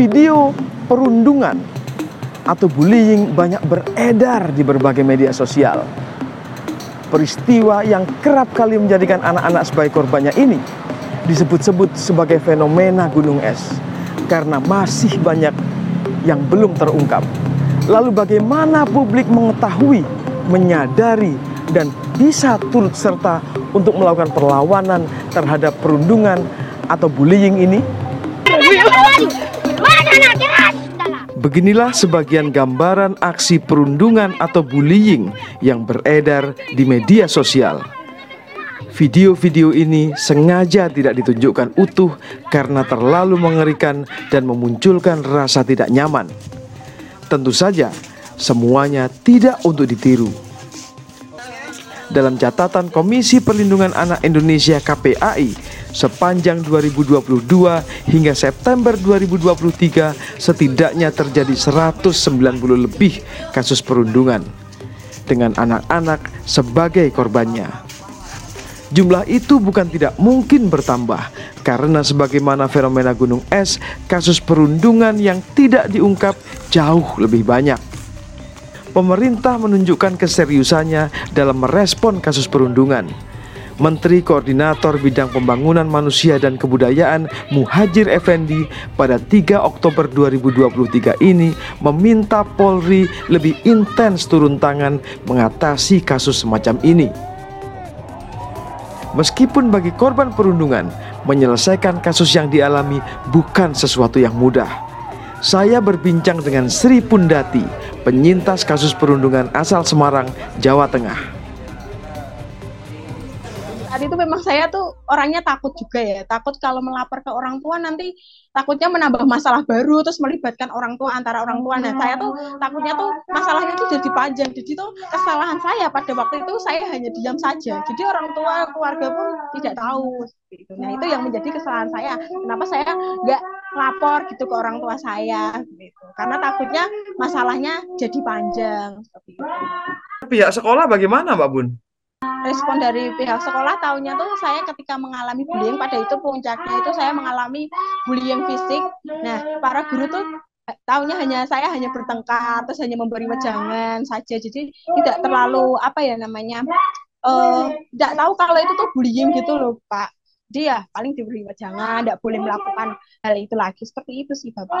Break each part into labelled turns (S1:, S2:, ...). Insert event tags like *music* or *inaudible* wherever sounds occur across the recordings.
S1: Video perundungan atau bullying banyak beredar di berbagai media sosial. Peristiwa yang kerap kali menjadikan anak-anak sebagai korbannya ini disebut-sebut sebagai fenomena gunung es karena masih banyak yang belum terungkap. Lalu bagaimana publik mengetahui, menyadari, dan bisa turut serta untuk melakukan perlawanan terhadap perundungan atau bullying ini? Beginilah sebagian gambaran aksi perundungan atau bullying yang beredar di media sosial. Video-video ini sengaja tidak ditunjukkan utuh karena terlalu mengerikan dan memunculkan rasa tidak nyaman. Tentu saja, semuanya tidak untuk ditiru dalam catatan Komisi Perlindungan Anak Indonesia KPAI sepanjang 2022 hingga September 2023 setidaknya terjadi 190 lebih kasus perundungan dengan anak-anak sebagai korbannya. Jumlah itu bukan tidak mungkin bertambah karena sebagaimana fenomena gunung es, kasus perundungan yang tidak diungkap jauh lebih banyak pemerintah menunjukkan keseriusannya dalam merespon kasus perundungan. Menteri Koordinator Bidang Pembangunan Manusia dan Kebudayaan Muhajir Effendi pada 3 Oktober 2023 ini meminta Polri lebih intens turun tangan mengatasi kasus semacam ini. Meskipun bagi korban perundungan, menyelesaikan kasus yang dialami bukan sesuatu yang mudah. Saya berbincang dengan Sri Pundati, penyintas kasus perundungan asal Semarang, Jawa Tengah.
S2: Saat itu memang saya tuh orangnya takut juga ya, takut kalau melapor ke orang tua nanti takutnya menambah masalah baru terus melibatkan orang tua antara orang tua. Nah saya tuh takutnya tuh masalahnya tuh jadi panjang. Jadi tuh kesalahan saya pada waktu itu saya hanya diam saja. Jadi orang tua keluarga pun tidak tahu. Nah itu yang menjadi kesalahan saya. Kenapa saya nggak lapor gitu ke orang tua saya gitu. Karena takutnya masalahnya jadi panjang seperti itu.
S1: Pihak sekolah bagaimana Mbak Bun?
S2: respon dari pihak sekolah tahunya tuh saya ketika mengalami bullying pada itu puncaknya itu saya mengalami bullying fisik. Nah, para guru tuh eh, tahunya hanya saya hanya bertengkar terus hanya memberi wejangan saja. Jadi tidak terlalu apa ya namanya uh, tidak tahu kalau itu tuh bullying gitu loh, Pak dia paling diberi wejangan, tidak boleh melakukan hal itu lagi. Seperti itu sih Bapak.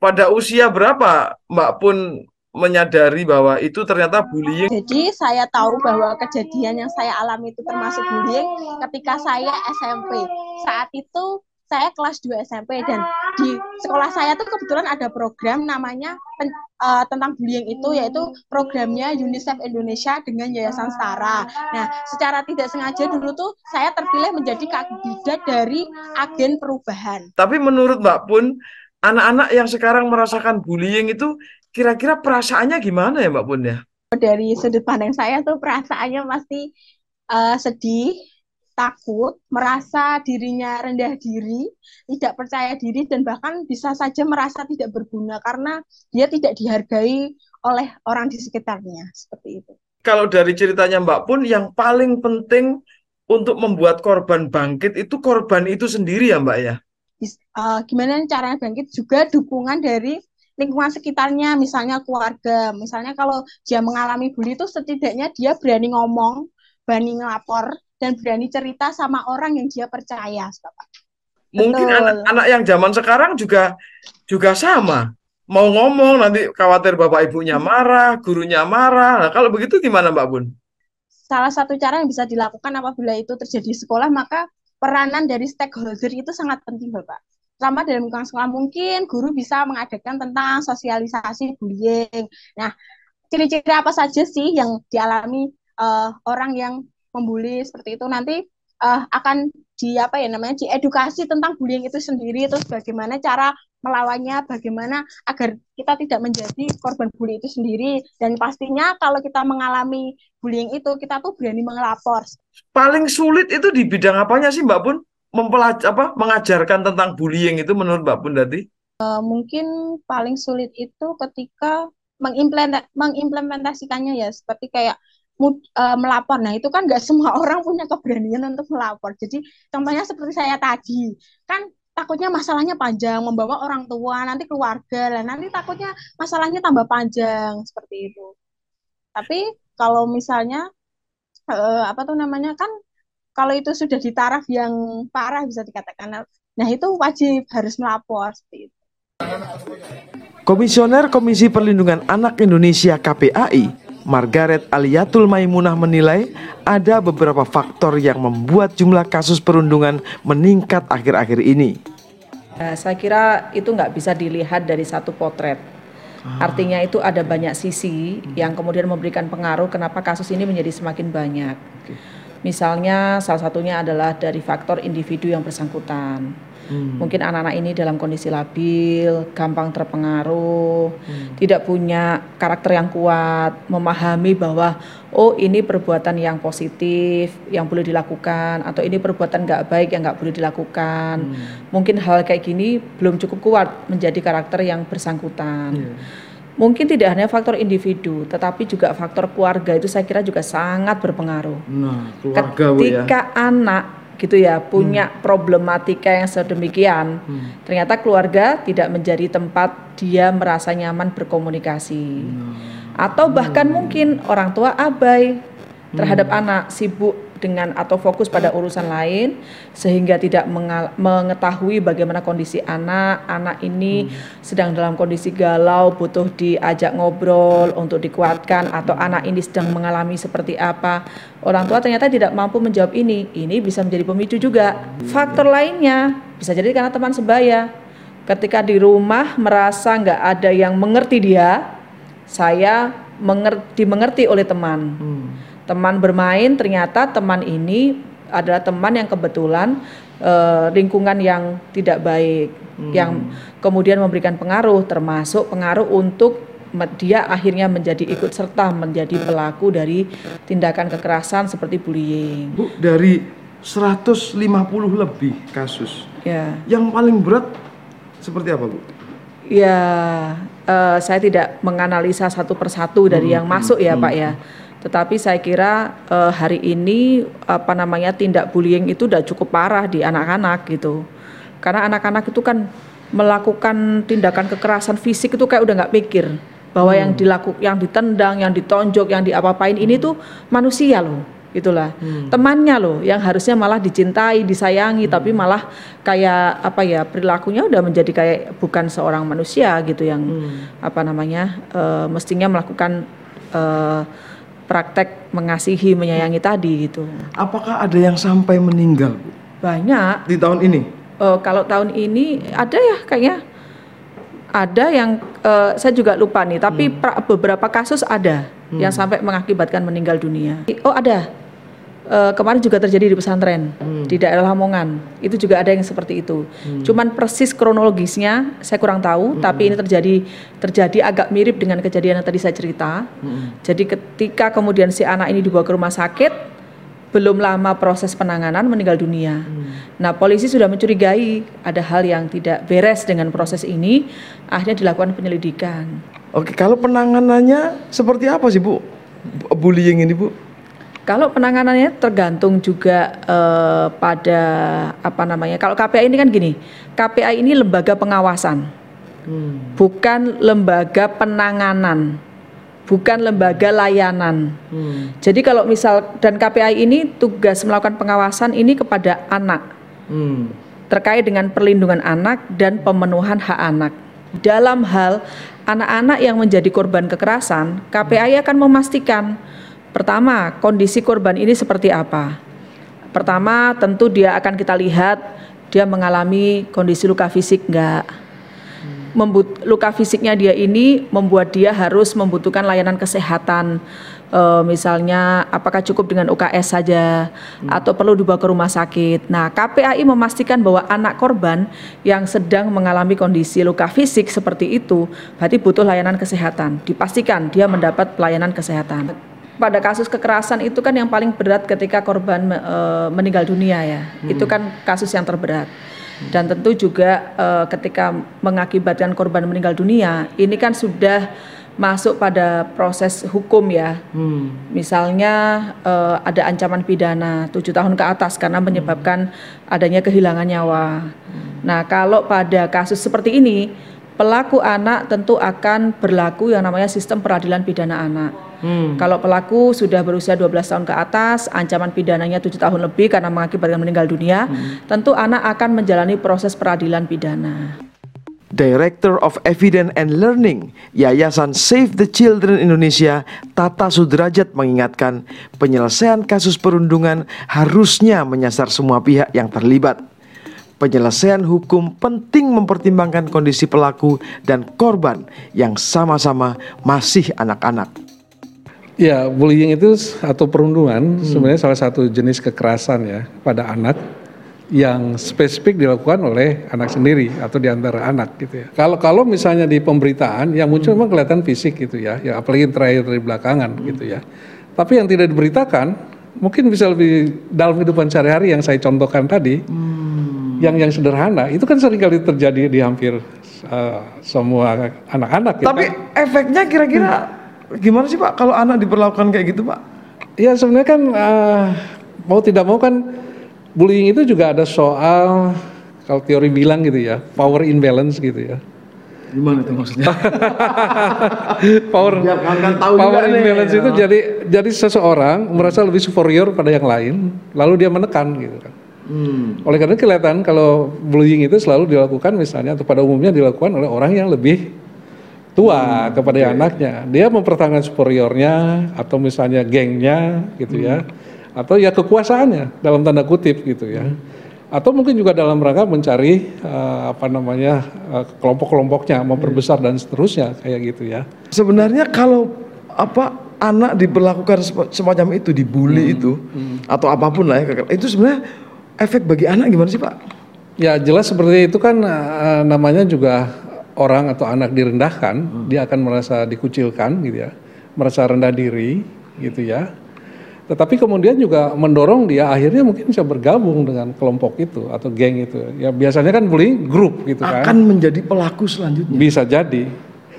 S1: Pada usia berapa Mbak pun menyadari bahwa itu ternyata bullying.
S2: Jadi saya tahu bahwa kejadian yang saya alami itu termasuk bullying ketika saya SMP. Saat itu saya kelas 2 SMP dan di sekolah saya tuh kebetulan ada program namanya pen, uh, tentang bullying itu yaitu programnya UNICEF Indonesia dengan Yayasan Setara. Nah, secara tidak sengaja dulu tuh saya terpilih menjadi kandidat dari agen perubahan.
S1: Tapi menurut Mbak Pun, anak-anak yang sekarang merasakan bullying itu kira-kira perasaannya gimana ya Mbak Pun ya?
S2: Dari sudut pandang saya tuh perasaannya pasti uh, sedih, takut, merasa dirinya rendah diri, tidak percaya diri, dan bahkan bisa saja merasa tidak berguna karena dia tidak dihargai oleh orang di sekitarnya. Seperti itu.
S1: Kalau dari ceritanya Mbak Pun, yang paling penting untuk membuat korban bangkit itu korban itu sendiri ya Mbak ya?
S2: Uh, gimana caranya bangkit? Juga dukungan dari lingkungan sekitarnya, misalnya keluarga. Misalnya kalau dia mengalami bully itu setidaknya dia berani ngomong, berani ngelapor, dan berani cerita sama orang yang dia percaya, Bapak.
S1: Mungkin anak-anak yang zaman sekarang juga juga sama. Mau ngomong nanti khawatir bapak ibunya marah, gurunya marah. Nah, kalau begitu gimana Mbak Bun?
S2: Salah satu cara yang bisa dilakukan apabila itu terjadi di sekolah, maka peranan dari stakeholder itu sangat penting Bapak selama dalam lingkungan sekolah mungkin guru bisa mengadakan tentang sosialisasi bullying. Nah, ciri-ciri apa saja sih yang dialami uh, orang yang membuli seperti itu. Nanti uh, akan di apa ya namanya diedukasi tentang bullying itu sendiri terus bagaimana cara melawannya bagaimana agar kita tidak menjadi korban bully itu sendiri. Dan pastinya kalau kita mengalami bullying itu kita tuh berani mengelapor
S1: paling sulit itu di bidang apanya sih Mbak Pun mempelaj apa mengajarkan tentang bullying itu menurut Mbak Pundati?
S2: Uh, mungkin paling sulit itu ketika mengimplementasikannya ya. Seperti kayak uh, melapor. Nah itu kan nggak semua *laughs* orang punya keberanian untuk melapor. Jadi contohnya seperti saya tadi kan takutnya masalahnya panjang, membawa orang tua, nanti keluarga, lah nanti takutnya masalahnya tambah panjang seperti itu. Tapi kalau misalnya eh, apa tuh namanya kan kalau itu sudah di taraf yang parah bisa dikatakan, nah itu wajib harus melapor seperti itu.
S1: Komisioner Komisi Perlindungan Anak Indonesia KPAI, Margaret Aliatul Maimunah menilai ada beberapa faktor yang membuat jumlah kasus perundungan meningkat akhir-akhir ini.
S3: Uh, saya kira itu nggak bisa dilihat dari satu potret. Ah. Artinya itu ada banyak sisi yang kemudian memberikan pengaruh kenapa kasus ini menjadi semakin banyak. Misalnya salah satunya adalah dari faktor individu yang bersangkutan Hmm. Mungkin anak-anak ini dalam kondisi labil, gampang terpengaruh, hmm. tidak punya karakter yang kuat, memahami bahwa oh ini perbuatan yang positif yang boleh dilakukan atau ini perbuatan nggak baik yang nggak boleh dilakukan. Hmm. Mungkin hal kayak gini belum cukup kuat menjadi karakter yang bersangkutan. Yeah. Mungkin tidak hanya faktor individu, tetapi juga faktor keluarga itu saya kira juga sangat berpengaruh. Nah, keluarga ya. Ketika ya. anak gitu ya punya hmm. problematika yang sedemikian hmm. ternyata keluarga tidak menjadi tempat dia merasa nyaman berkomunikasi hmm. atau bahkan hmm. mungkin orang tua abai terhadap hmm. anak sibuk dengan atau fokus pada urusan lain sehingga tidak mengetahui bagaimana kondisi anak. Anak ini hmm. sedang dalam kondisi galau butuh diajak ngobrol untuk dikuatkan atau anak ini sedang mengalami seperti apa. Orang tua ternyata tidak mampu menjawab ini. Ini bisa menjadi pemicu juga. Faktor lainnya bisa jadi karena teman sebaya. Ketika di rumah merasa nggak ada yang mengerti dia saya mengerti dimengerti oleh teman. Hmm teman bermain ternyata teman ini adalah teman yang kebetulan uh, lingkungan yang tidak baik hmm. yang kemudian memberikan pengaruh termasuk pengaruh untuk dia akhirnya menjadi ikut serta menjadi pelaku dari tindakan kekerasan seperti bullying.
S1: Bu, dari 150 lebih kasus. Ya. Yang paling berat seperti apa, Bu?
S3: Ya, uh, saya tidak menganalisa satu persatu dari hmm, yang masuk ya, hmm, Pak ya. Hmm tetapi saya kira uh, hari ini apa namanya tindak bullying itu sudah cukup parah di anak-anak gitu. Karena anak-anak itu kan melakukan tindakan kekerasan fisik itu kayak udah nggak pikir bahwa hmm. yang dilakukan, yang ditendang, yang ditonjok, yang diapa-apain ini tuh manusia loh itulah hmm. temannya loh yang harusnya malah dicintai disayangi hmm. tapi malah kayak apa ya perilakunya udah menjadi kayak bukan seorang manusia gitu yang hmm. apa namanya uh, mestinya melakukan uh, praktek mengasihi menyayangi tadi gitu.
S1: Apakah ada yang sampai meninggal, Bu?
S3: Banyak.
S1: Di tahun ini?
S3: Uh, kalau tahun ini ada ya kayaknya ada yang uh, saya juga lupa nih, tapi hmm. beberapa kasus ada hmm. yang sampai mengakibatkan meninggal dunia. Oh ada uh, kemarin juga terjadi di pesantren hmm. di daerah Lamongan. Itu juga ada yang seperti itu. Hmm. Cuman persis kronologisnya saya kurang tahu, hmm. tapi ini terjadi terjadi agak mirip dengan kejadian yang tadi saya cerita. Hmm. Jadi ketika kemudian si anak ini dibawa ke rumah sakit, belum lama proses penanganan meninggal dunia. Hmm. Nah, polisi sudah mencurigai ada hal yang tidak beres dengan proses ini, akhirnya dilakukan penyelidikan.
S1: Oke, kalau penanganannya seperti apa sih, Bu? Bullying ini, Bu?
S3: Kalau penanganannya tergantung juga eh, pada apa namanya. Kalau KPI ini kan gini, KPI ini lembaga pengawasan, hmm. bukan lembaga penanganan, bukan lembaga layanan. Hmm. Jadi kalau misal dan KPI ini tugas melakukan pengawasan ini kepada anak hmm. terkait dengan perlindungan anak dan pemenuhan hak anak. Dalam hal anak-anak yang menjadi korban kekerasan, KPI akan memastikan Pertama, kondisi korban ini seperti apa? Pertama, tentu dia akan kita lihat dia mengalami kondisi luka fisik enggak. Membut, luka fisiknya dia ini membuat dia harus membutuhkan layanan kesehatan. E, misalnya apakah cukup dengan UKS saja hmm. atau perlu dibawa ke rumah sakit. Nah, KPAI memastikan bahwa anak korban yang sedang mengalami kondisi luka fisik seperti itu berarti butuh layanan kesehatan. Dipastikan dia mendapat pelayanan kesehatan pada kasus kekerasan itu kan yang paling berat ketika korban e, meninggal dunia ya. Hmm. Itu kan kasus yang terberat. Dan tentu juga e, ketika mengakibatkan korban meninggal dunia, ini kan sudah masuk pada proses hukum ya. Hmm. Misalnya e, ada ancaman pidana tujuh tahun ke atas karena menyebabkan adanya kehilangan nyawa. Hmm Nah, kalau pada kasus seperti ini, pelaku anak tentu akan berlaku yang namanya sistem peradilan pidana anak. Hmm. Kalau pelaku sudah berusia 12 tahun ke atas, ancaman pidananya 7 tahun lebih karena mengakibatkan meninggal dunia, hmm. tentu anak akan menjalani proses peradilan pidana.
S1: Director of Evidence and Learning Yayasan Save the Children Indonesia Tata Sudrajat mengingatkan penyelesaian kasus perundungan harusnya menyasar semua pihak yang terlibat. Penyelesaian hukum penting mempertimbangkan kondisi pelaku dan korban yang sama-sama masih anak-anak.
S4: Ya, bullying itu atau perundungan hmm. sebenarnya salah satu jenis kekerasan ya pada anak yang spesifik dilakukan oleh anak sendiri atau di antara anak gitu ya. Kalau kalau misalnya di pemberitaan yang muncul hmm. memang kelihatan fisik gitu ya, ya apalagi terakhir dari belakangan hmm. gitu ya. Tapi yang tidak diberitakan mungkin bisa lebih dalam kehidupan sehari-hari yang saya contohkan tadi, hmm. yang yang sederhana itu kan sering kali terjadi di hampir uh, semua anak-anak.
S1: Ya Tapi kan? efeknya kira-kira hmm. Gimana sih Pak kalau anak diperlakukan kayak gitu Pak?
S4: Ya sebenarnya kan uh, mau tidak mau kan bullying itu juga ada soal kalau teori bilang gitu ya, power imbalance gitu ya.
S1: Gimana itu maksudnya? *laughs*
S4: power ya, kan, kan tahu power imbalance nih, itu ya. jadi jadi seseorang merasa lebih superior pada yang lain, lalu dia menekan gitu kan. Hmm. Oleh karena kelihatan kalau bullying itu selalu dilakukan misalnya atau pada umumnya dilakukan oleh orang yang lebih tua hmm, kepada okay. anaknya. Dia mempertahankan superiornya atau misalnya gengnya gitu ya. hmm. ya atau ya kekuasaannya dalam tanda kutip gitu ya. Atau mungkin juga dalam rangka mencari uh, apa namanya uh, kelompok-kelompoknya, memperbesar dan seterusnya kayak gitu ya.
S1: Sebenarnya kalau apa anak diperlakukan semacam itu, dibully hmm. itu hmm. atau apa pun lah ya, itu sebenarnya efek bagi anak gimana sih Pak?
S4: Ya jelas seperti itu kan uh, namanya juga orang atau anak direndahkan, hmm. dia akan merasa dikucilkan gitu ya, merasa rendah diri gitu ya tetapi kemudian juga mendorong dia akhirnya mungkin bisa bergabung dengan kelompok itu atau geng itu. Ya biasanya kan bullying grup gitu
S1: kan. Akan menjadi pelaku selanjutnya.
S4: Bisa jadi.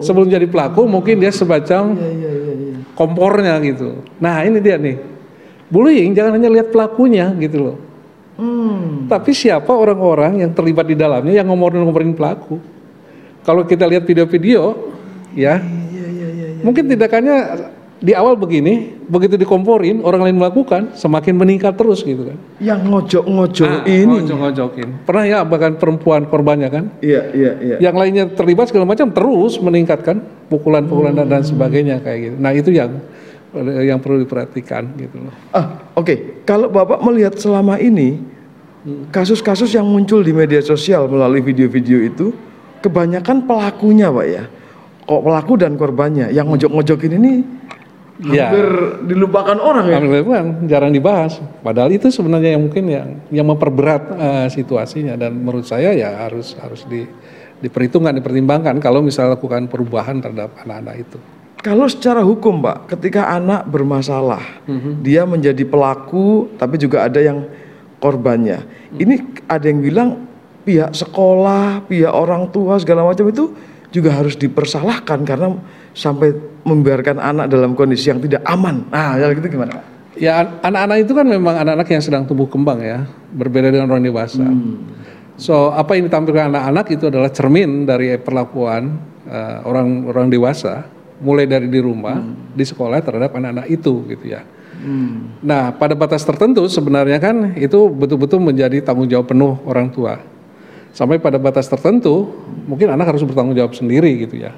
S4: Oh. Sebelum jadi pelaku mungkin dia semacam ya, ya, ya, ya. kompornya gitu. Nah ini dia nih. Bullying jangan hanya lihat pelakunya gitu loh. Hmm. Tapi siapa orang-orang yang terlibat di dalamnya yang ngomorin-ngomorin pelaku. Kalau kita lihat video-video ya, ya, ya, ya, ya, mungkin tindakannya di awal begini, begitu dikomporin orang lain melakukan, semakin meningkat terus gitu kan.
S1: Yang ngojok-ngojok nah, ini.
S4: Ngojok-ngojokin. Pernah ya bahkan perempuan korbannya kan?
S1: Iya, iya, iya.
S4: Yang lainnya terlibat segala macam terus meningkatkan pukulan-pukulan hmm. dan sebagainya kayak gitu. Nah, itu yang yang perlu diperhatikan gitu loh.
S1: Ah, oke. Okay. Kalau Bapak melihat selama ini kasus-kasus yang muncul di media sosial melalui video-video itu kebanyakan pelakunya, Pak ya. Kok pelaku dan korbannya yang ngojok-ngojokin ini ya. hampir dilupakan orang ya. Hampir dilupakan,
S4: jarang dibahas. Padahal itu sebenarnya yang mungkin yang yang memperberat uh, situasinya dan menurut saya ya harus harus di diperhitungkan, dipertimbangkan kalau misalnya lakukan perubahan terhadap anak-anak itu.
S1: Kalau secara hukum, Pak, ketika anak bermasalah, mm-hmm. dia menjadi pelaku, tapi juga ada yang korbannya. Mm-hmm. Ini ada yang bilang pihak sekolah, pihak orang tua segala macam itu juga harus dipersalahkan karena sampai membiarkan anak dalam kondisi yang tidak aman. Nah, ya gitu gimana?
S4: Ya anak-anak itu kan memang anak-anak yang sedang tumbuh kembang ya, berbeda dengan orang dewasa. Hmm. So apa yang ditampilkan anak-anak itu adalah cermin dari perlakuan orang-orang uh, dewasa, mulai dari di rumah, hmm. di sekolah terhadap anak-anak itu gitu ya. Hmm. Nah pada batas tertentu sebenarnya kan itu betul-betul menjadi tanggung jawab penuh orang tua. Sampai pada batas tertentu mungkin anak harus bertanggung jawab sendiri gitu ya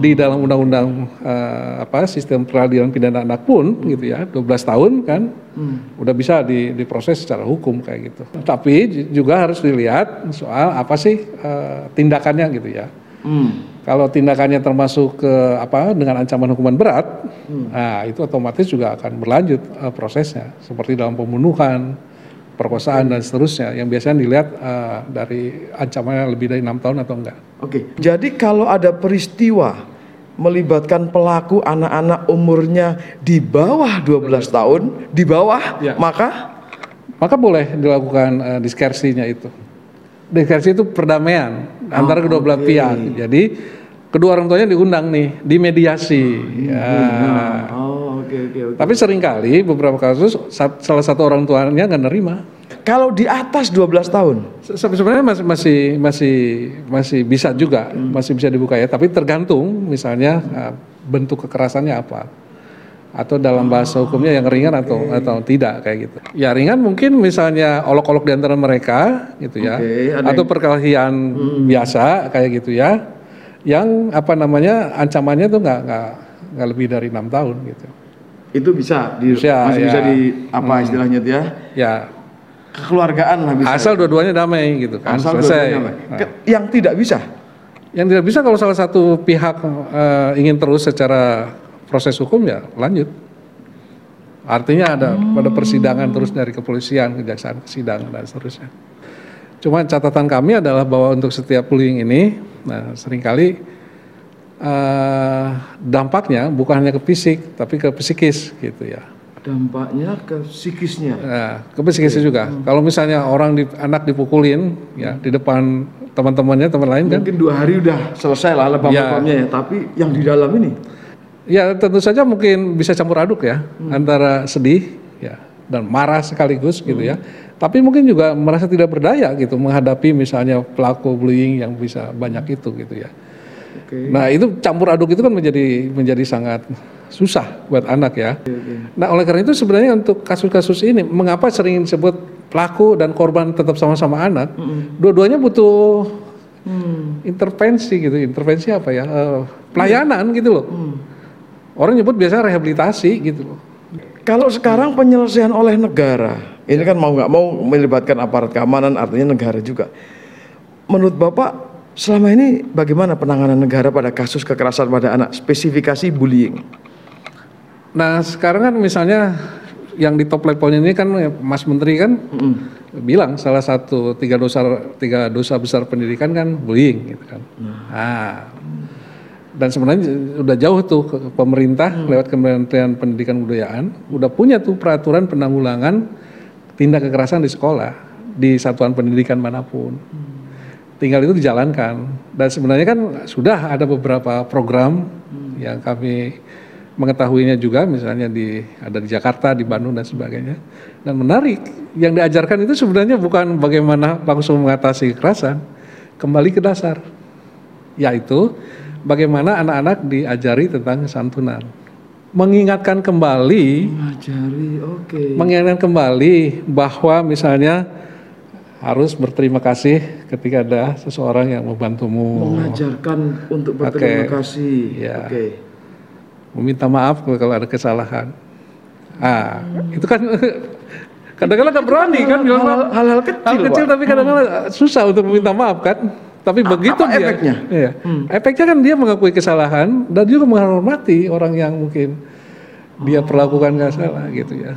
S4: di dalam undang-undang uh, apa sistem peradilan pidana anak pun hmm. gitu ya 12 tahun kan hmm. udah bisa di, diproses secara hukum kayak gitu tapi juga harus dilihat soal apa sih uh, tindakannya gitu ya hmm. kalau tindakannya termasuk ke apa dengan ancaman hukuman berat hmm. nah itu otomatis juga akan berlanjut uh, prosesnya seperti dalam pembunuhan perkosaan dan seterusnya yang biasanya dilihat uh, dari ancamannya lebih dari enam tahun atau enggak.
S1: Oke, jadi kalau ada peristiwa melibatkan pelaku anak-anak umurnya di bawah 12 tahun, di bawah, ya. maka
S4: maka boleh dilakukan uh, diskersinya itu. Diskersi itu perdamaian oh, antara kedua belah okay. pihak. Jadi kedua orang tuanya diundang nih, di mediasi. Oh, ya.
S1: Oh, okay, okay, okay.
S4: Tapi sering kali beberapa kasus salah satu orang tuanya nggak nerima.
S1: Kalau di atas 12 tahun,
S4: Se- Sebenarnya masih masih masih masih bisa juga, masih bisa dibuka ya. Tapi tergantung misalnya uh, bentuk kekerasannya apa, atau dalam bahasa hukumnya yang ringan atau atau tidak kayak gitu. Ya ringan mungkin misalnya olok-olok di antara mereka gitu ya,
S1: Oke, ada
S4: atau perkelahian biasa kayak gitu ya, yang apa namanya ancamannya tuh nggak nggak nggak lebih dari enam tahun gitu.
S1: Itu bisa, di,
S4: Bisa,
S1: masih
S4: ya.
S1: bisa di apa istilahnya itu ya?
S4: Ya
S1: Kekeluargaan lah bisa.
S4: asal dua-duanya damai gitu kan,
S1: Asal
S4: selesai.
S1: dua-duanya, Pak.
S4: Nah.
S1: Ke- Yang tidak bisa.
S4: Yang tidak bisa kalau salah satu pihak eh, ingin terus secara proses hukum ya lanjut. Artinya ada pada persidangan terus dari kepolisian, kejaksaan, kesidangan dan seterusnya. Cuma catatan kami adalah bahwa untuk setiap bullying ini, nah sering kali eh, dampaknya bukan hanya ke fisik tapi ke psikis gitu ya.
S1: Dampaknya ke psikisnya.
S4: Nah, ke psikisnya juga. Kalau misalnya orang di, anak dipukulin ya di depan teman-temannya teman lain kan
S1: Mungkin dua hari udah selesai lah lebam-lebamnya ya. Tapi yang di dalam ini,
S4: Ya tentu saja mungkin bisa campur aduk ya antara sedih ya dan marah sekaligus gitu ya. Tapi mungkin juga merasa tidak berdaya gitu menghadapi misalnya pelaku bullying yang bisa banyak itu gitu ya.
S1: Oke.
S4: Nah itu campur aduk itu kan menjadi menjadi sangat susah buat anak ya. Nah oleh karena itu sebenarnya untuk kasus-kasus ini mengapa sering disebut pelaku dan korban tetap sama-sama anak? Dua-duanya butuh intervensi gitu. Intervensi apa ya? Eh, pelayanan gitu loh. Orang nyebut biasanya rehabilitasi gitu loh.
S1: Kalau sekarang penyelesaian oleh negara, ini kan mau nggak mau melibatkan aparat keamanan, artinya negara juga. Menurut Bapak, selama ini bagaimana penanganan negara pada kasus kekerasan pada anak, spesifikasi bullying?
S4: Nah sekarang kan misalnya yang di top levelnya ini kan Mas Menteri kan bilang salah satu tiga dosa tiga dosa besar pendidikan kan bullying gitu kan. Nah, dan sebenarnya udah jauh tuh ke pemerintah lewat Kementerian Pendidikan Kebudayaan udah punya tuh peraturan penanggulangan tindak kekerasan di sekolah di satuan pendidikan mana pun. Tinggal itu dijalankan dan sebenarnya kan sudah ada beberapa program yang kami mengetahuinya juga misalnya di ada di Jakarta, di Bandung dan sebagainya. Dan menarik yang diajarkan itu sebenarnya bukan bagaimana langsung mengatasi kekerasan, kembali ke dasar yaitu bagaimana anak-anak diajari tentang kesantunan. Mengingatkan kembali
S1: Mengajari, oke.
S4: mengingatkan kembali bahwa misalnya harus berterima kasih ketika ada seseorang yang membantumu,
S1: Mengajarkan untuk berterima
S4: Oke.
S1: kasih.
S4: Ya.
S1: Oke.
S4: meminta maaf kalau ada kesalahan. Ah, itu kan *laughs* kadang-kadang nggak berani kan bilang.
S1: Hal- kecil,
S4: Hal kecil
S1: Pak.
S4: tapi kadang-kadang susah untuk meminta maaf kan. Tapi begitu
S1: apa
S4: dia,
S1: efeknya?
S4: Iya. efeknya kan dia mengakui kesalahan dan juga menghormati orang yang mungkin dia perlakukan nggak salah gitu ya.